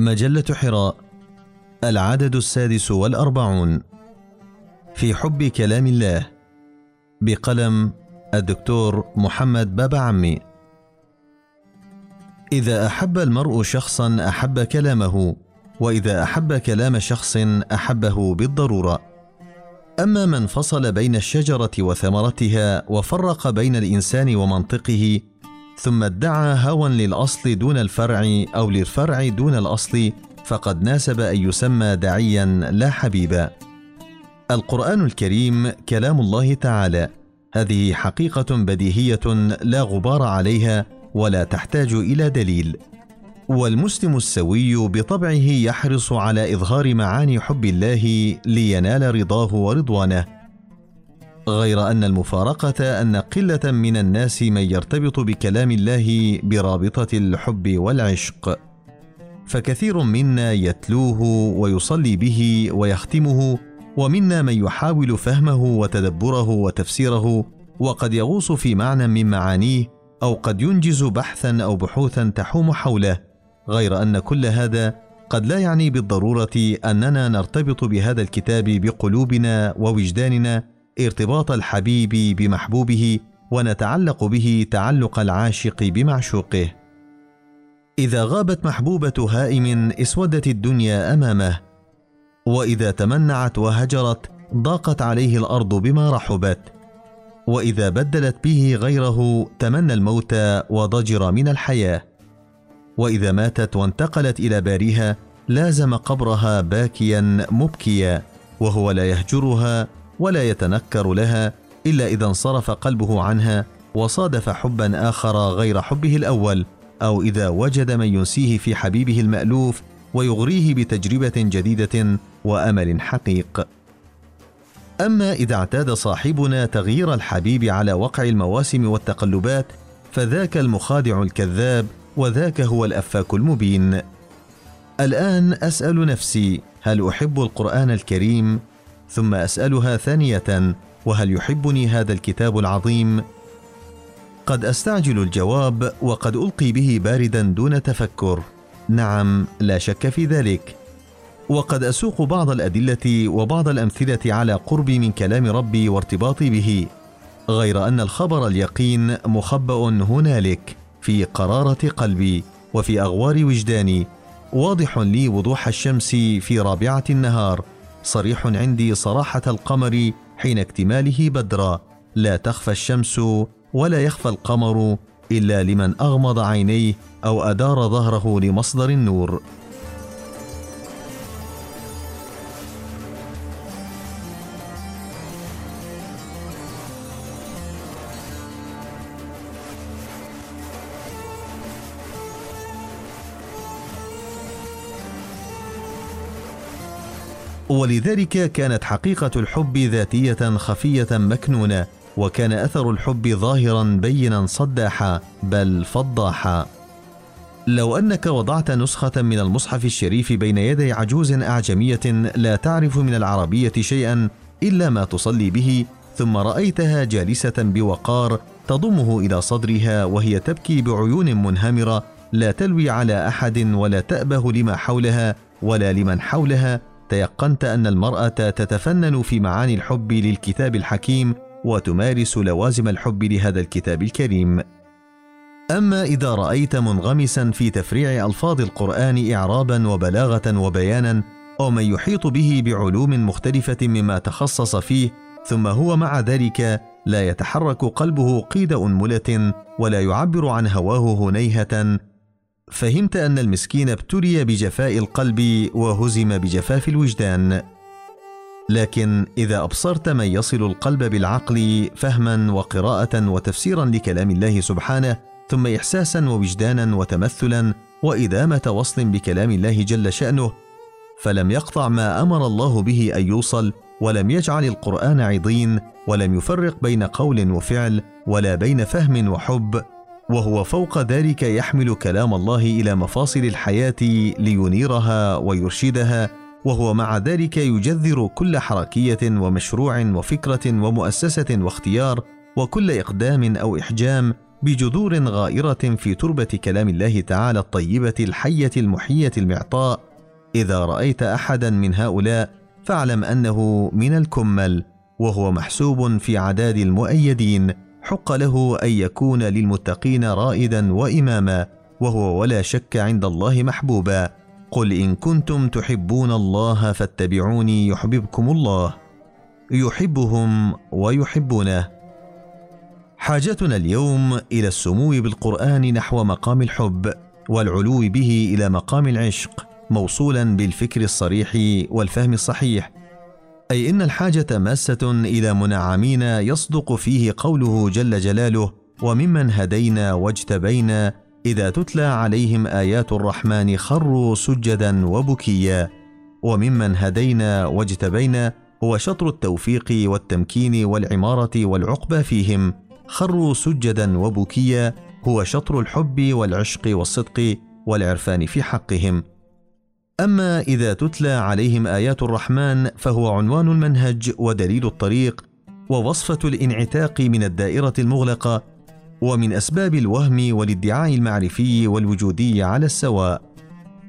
مجلة حراء العدد السادس والأربعون. في حب كلام الله بقلم الدكتور محمد بابا عمي. إذا أحب المرء شخصا أحب كلامه وإذا أحب كلام شخص أحبه بالضرورة. أما من فصل بين الشجرة وثمرتها وفرق بين الإنسان ومنطقه ثم ادعى هوى للأصل دون الفرع أو للفرع دون الأصل فقد ناسب أن يسمى داعيا لا حبيبا القرآن الكريم كلام الله تعالى. هذه حقيقة بديهية لا غبار عليها ولا تحتاج إلى دليل. والمسلم السوي بطبعه يحرص على إظهار معاني حب الله لينال رضاه ورضوانه. غير أن المفارقة أن قلة من الناس من يرتبط بكلام الله برابطة الحب والعشق. فكثير منا يتلوه ويصلي به ويختمه ومنا من يحاول فهمه وتدبره وتفسيره وقد يغوص في معنى من معانيه أو قد ينجز بحثا أو بحوثا تحوم حوله. غير أن كل هذا قد لا يعني بالضرورة أننا نرتبط بهذا الكتاب بقلوبنا ووجداننا ارتباط الحبيب بمحبوبه ونتعلق به تعلق العاشق بمعشوقه. إذا غابت محبوبة هائم اسودت الدنيا أمامه وإذا تمنعت وهجرت ضاقت عليه الأرض بما رحبت وإذا بدلت به غيره تمنى الموت وضجر من الحياة. وإذا ماتت وانتقلت إلى باريها لازم قبرها باكيا مبكيا وهو لا يهجرها ولا يتنكر لها إلا إذا انصرف قلبه عنها وصادف حبا آخر غير حبه الأول أو إذا وجد من ينسيه في حبيبه المألوف ويغريه بتجربة جديدة وأمل حقيق. أما إذا اعتاد صاحبنا تغيير الحبيب على وقع المواسم والتقلبات فذاك المخادع الكذاب وذاك هو الأفاك المبين. الآن أسأل نفسي هل أحب القرآن الكريم ثم أسألها ثانية وهل يحبني هذا الكتاب العظيم؟ قد أستعجل الجواب وقد ألقي به باردا دون تفكر. نعم لا شك في ذلك. وقد أسوق بعض الأدلة وبعض الأمثلة على قربي من كلام ربي وارتباطي به غير أن الخبر اليقين مخبأ هنالك في قرارة قلبي وفي أغوار وجداني واضح لي وضوح الشمس في رابعة النهار صريح عندي صراحة القمر حين اكتماله بدرا. لا تخفى الشمس ولا يخفى القمر إلا لمن أغمض عينيه أو أدار ظهره لمصدر النور. ولذلك كانت حقيقة الحب ذاتية خفية مكنونة وكان أثر الحب ظاهرا بينا صداحا بل فضاحا. لو أنك وضعت نسخة من المصحف الشريف بين يدي عجوز أعجمية لا تعرف من العربية شيئا إلا ما تصلي به ثم رأيتها جالسة بوقار تضمه إلى صدرها وهي تبكي بعيون منهمرة لا تلوي على أحد ولا تأبه لما حولها ولا لمن حولها تيقنت أن المرأة تتفنن في معاني الحب للكتاب الحكيم وتمارس لوازم الحب لهذا الكتاب الكريم. أما إذا رأيت منغمسا في تفريع ألفاظ القرآن اعرابا وبلاغة وبيانا أو من يحيط به بعلوم مختلفة مما تخصص فيه ثم هو مع ذلك لا يتحرك قلبه قيد أنملة ولا يعبر عن هواه هنيهة فهمت أن المسكين ابتلي بجفاء القلب وهزم بجفاف الوجدان. لكن إذا أبصرت من يصل القلب بالعقل فهما وقراءة وتفسيرا لكلام الله سبحانه ثم إحساسا ووجدانا وتمثلا وإدامة وصل بكلام الله جل شأنه فلم يقطع ما أمر الله به أن يوصل ولم يجعل القرآن عضين ولم يفرق بين قول وفعل ولا بين فهم وحب وهو فوق ذلك يحمل كلام الله إلى مفاصل الحياة لينيرها ويرشدها وهو مع ذلك يجذر كل حركية ومشروع وفكرة ومؤسسة واختيار وكل إقدام أو إحجام بجذور غائرة في تربة كلام الله تعالى الطيبة الحية المحية المعطاء. إذا رأيت أحدا من هؤلاء فاعلم أنه من الكمل وهو محسوب في عداد المؤيدين حق له أن يكون للمتقين رائدا وإماما وهو ولا شك عند الله محبوبا. قل إن كنتم تحبون الله فاتبعوني يحببكم الله. يحبهم ويحبونه. حاجتنا اليوم إلى السمو بالقرآن نحو مقام الحب والعلو به إلى مقام العشق موصولا بالفكر الصريح والفهم الصحيح. أي إن الحاجة ماسة إلى منعمين يصدق فيه قوله جل جلاله وممن هدينا واجتبينا إذا تتلى عليهم آيات الرحمن خروا سجدا وبكيا. وممن هدينا واجتبينا هو شطر التوفيق والتمكين والعمارة والعقبى فيهم. خروا سجدا وبكيا هو شطر الحب والعشق والصدق والعرفان في حقهم. أما إذا تتلى عليهم آيات الرحمن فهو عنوان المنهج ودليل الطريق ووصفة الانعتاق من الدائرة المغلقة ومن أسباب الوهم والادعاء المعرفي والوجودي على السواء.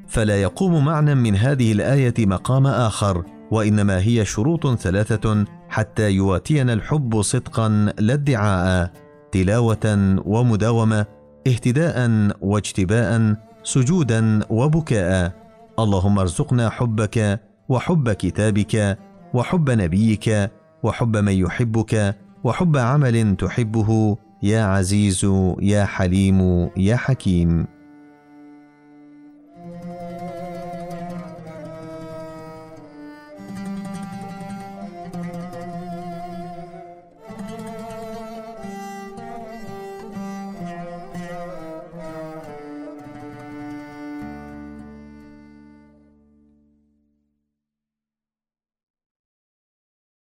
فلا يقوم معنى من هذه الآية مقام آخر وإنما هي شروط ثلاثة حتى يواتينا الحب صدقا لا ادعاء تلاوة ومداومة اهتداء واجتباء سجودا وبكاء. اللهم ارزقنا حبك وحب كتابك وحب نبيك وحب من يحبك وحب عمل تحبه. يا عزيز يا حليم يا حكيم.